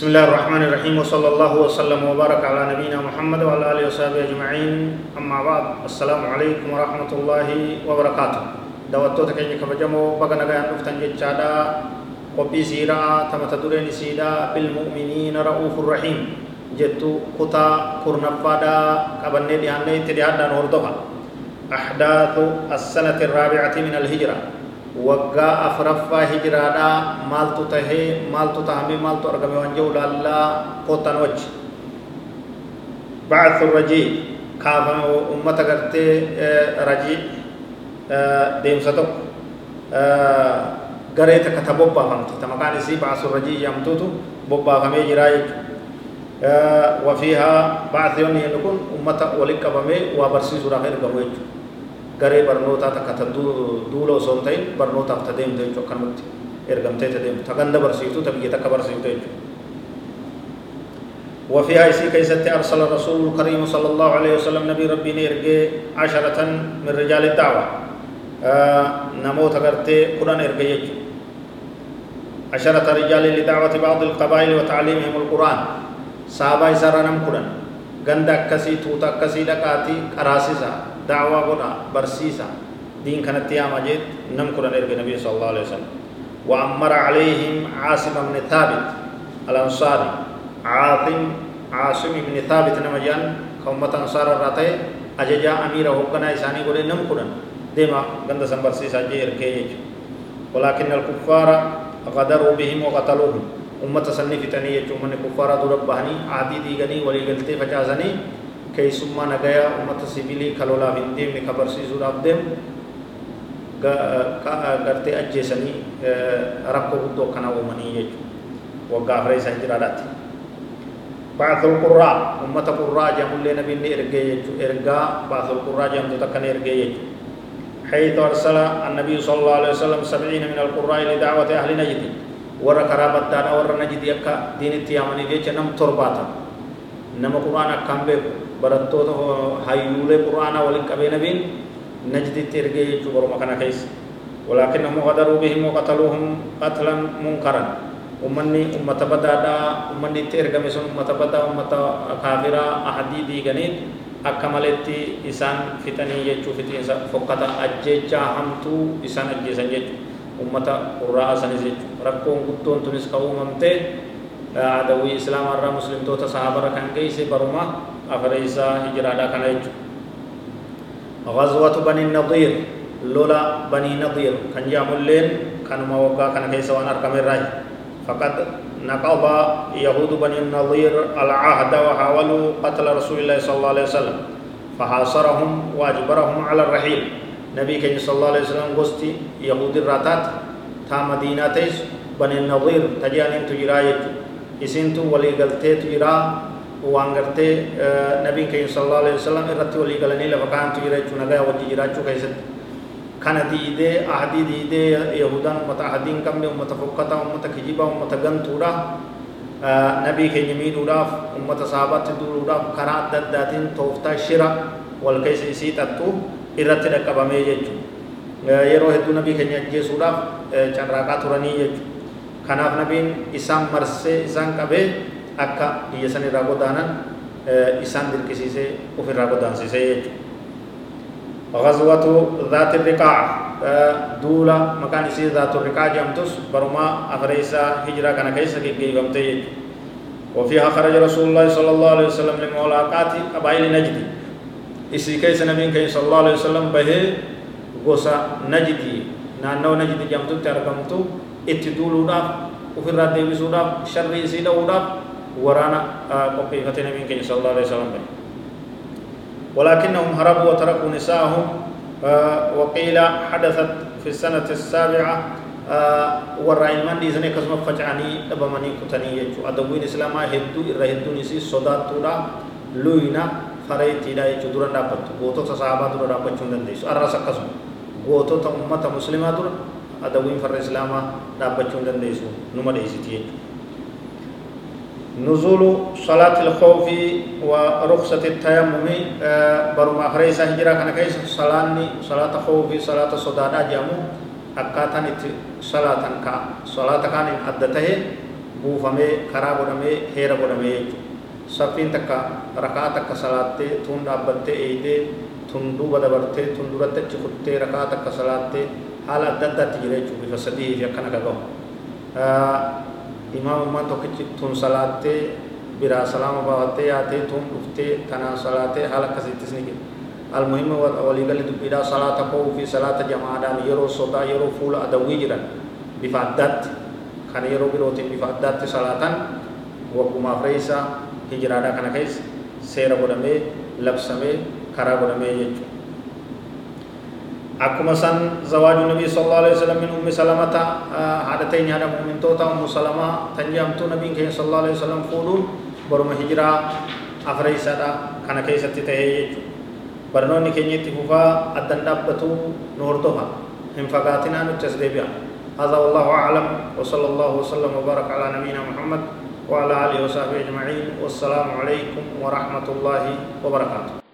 بسم الله الرحمن الرحيم وصلى الله وسلم وبارك على نبينا محمد وعلى اله وصحبه اجمعين اما بعد السلام عليكم ورحمه الله وبركاته daawwattoota keenya kabajamoo baga nagaan dhuftan jechaadha qophii siiraa tamata dureen isiidha bilmu'miniina ra'uufur rahiim jettu kutaa kurnaffaadha qabannee dhiyaannee itti dhiyaadhaan hordofa ahdaathu assanati irraabi'ati min alhijra وقا أفرفا هجرانا مالتو تهي مالتو تهمي مالتو أرغمي وانجو لالا قوتان وچ بعث الرجي كافا أمتا کرتے رجي ديم ستو گرے تا کتا بوبا فانتو تا مقاني سي بعث الرجي يامتو تو بوبا فمي جرائي وفيها بعث يوني نكون أمتا ولقا فمي وابرسي سورا غير گوئي garee barnootaa takka ta duula osoo hin ta'in barnootaaf ta deemte jechuudha akkanumatti ergamtee ta deemtu ta ganda barsiiftu ta biyya takka barsiiftu jechuudha. وفيها يسي كيست أرسل الرسول الكريم صلى الله عليه وسلم نبي ربي نيرجي عشرة من رجال الدعوة آه نموت غرتي قرآن إرجي عشرة رجال لدعوة بعض القبائل وتعليمهم القرآن صحابة سارا نم قرآن غندا كسي توتا كسي لقاتي قراسيسا دعوة قرآن برسيسا دين كانت تياما جيت نم قرآن إرجي نبي صلى الله عليه وسلم وأمر عليهم عاصم بن ثابت الأنصاري عاصم عاصم بن ثابت نمجان كومة أنصار الراتي أججا أمير هوكنا إساني قولي نم قرآن ديما غندا سنبرسيسا جي إرجي ولكن الكفار غدروا بهم وقتلوهم fitanii jechuun manni kuffaaraa dura bahanii aadii diiganii walii galtee facaasanii keessummaa nagayaa ummata sibiilii ka lolaaf hin deemne ka barsiisuudhaaf deemu gartee ajjeesanii rakkoo guddoo akkana uumanii jechuudha waggaa afree isaa jiraadhaatti. Baathul qurraa ummata qurraa jedhamullee nabiin ergee jechuudha ergaa baathul qurraa jedhamtu takka ni ergee jechuudha. حيث أرسل النبي صلى الله عليه وسلم سبعين من القراء لدعوة أهل نجد warra karaa baddaadha warra najidii akka diinitti yaamanii jecha nam torbaata nama quraana akkaan beeku barattoota hayyuulee quraanaa waliin qabee nabiin najditti ergee jechuu baruma kana keessa ولكنهم غدروا بهم وقتلوهم قتلا منكرا ummanni ummata badaadha ummanni itti ergame sun ummata badaa ummata kaafiraa ahadii diiganiin akka maletti isaan fixanii jechuu fixiinsa fokkata ajjechaa hamtuu isaan ajjeesan jechuudha ummata qurraa sanis jechuudha rakkoon guddoon tunis ka uumamte adawii islaamaa irraa muslimtoota sahaabara kan geesse baruma afreeysaa hijiraadhaa kana jechuudha غزوة بني النضير لولا بني نضير كان جاملين كانوا موقع كان كيسا وان أرقم الراج فقد نقض يهود بني النضير العهد وحاولوا قتل رسول الله صلى الله عليه وسلم. فحاصرهم وأجبرهم على الرحيل. نبي كان صلى الله عليه وسلم غستي يهود الراتات. تا مدينة تيس بني النظير تجانين تجرا يجو اسنتو ولي غلطه تجرا وانغرتي نبي كان صلى الله عليه وسلم رتي ولي غلني لفكان تجرا يجو نغا وجي جرا يجو كيست كان دي دي احدي دي دي يهودان مت احدين كم امه فقطا امه كجيبا امه غنتورا نبي كان يميدورا امه صحابات دورا كرا دداتين توفتا شرا والكيس سيتتو irratti dhaqqabamee jechuudha yeroo hedduu nabii keenya ajjeesuudhaaf carraaqaa turanii jechuudha kanaaf nabiin isaan marsee isaan qabee akka biyya san irraa godaanan isaan dirqisiisee ofirraa godaansisee jechuudha. غزوة ذات الرقاع دولة مكان يصير ذات الرقاع جامتوس برما أفريسا هجرة كان كيسا كي جامتي وفيها خرج رسول الله صلى الله عليه وسلم لملاقات قبائل نجد isii keessa nabiin keenya sallallahu alaihi wasallam bahee gosa najdi naannoo najdi jedhamtutti argamtu itti duuluudhaaf ofirraa deebisuudhaaf sharrii isii ورانا آه، قبيحة نبي كي صلى الله عليه وسلم. بي. ولكنهم هربوا وتركوا نساءهم آه، وقيل حدثت في السنة السابعة آه، ورأي من دي زني كسم فجعني أبا مني كتني يجو. أدوين إسلاما هدو إرهدو نسي صدات تورا لوينا فريت إلا يجو. دوران رابط غوتو تصحابات دوران رابط چندن ديسو. أرس قسم غوتو تأمت مسلمات دوران أدوين فر إسلاما رابط چندن ديسو. نمد إسي تيجو. نزول صلاة الخوف ورخصة التيمم برما خريسة هجرة كان كيس صلاة صلاة خوف صلاة صدادا جامو akkaataan itti salaatan ka salaata kaan hin adda tahe buufamee karaa godhamee heera godhamee jechuudha saffiin takka rakaa takka salaattee tun dhaabbattee eeydee tun duuba dabartee tun duratti achi kuttee rakaa takka salaattee haala imaamummaan tokkichi tun salaattee biraa salaama baafattee yaatee tun dhuftee tanaan salaatee haala akkasiittis ni jira المهم وليقل دبيدا صلاة قو في صلاة جماعة يرو صدا يرو فول أدوي جران بفادات كان يرو بروتين بفادات صلاة وقما فريسا هجرادا كان كيس سيرا قدمي لبسمي كرا قدمي يجو أكما سن زواج النبي صلى الله عليه وسلم من أم سلمة هذا تين هذا مؤمن توتا أم سلمة تنجي أم تو نبي كه صلى الله عليه وسلم فولون برم هجرة أفرج سادة كان كه يسكت تهي برنو نكيني تفوفا أدنى بتو نور توها هم فقاتنا نتجس ديبيا هذا والله أعلم وصلى الله وسلم وبارك على نبينا محمد وعلى آله وصحبه أجمعين والسلام عليكم ورحمة الله وبركاته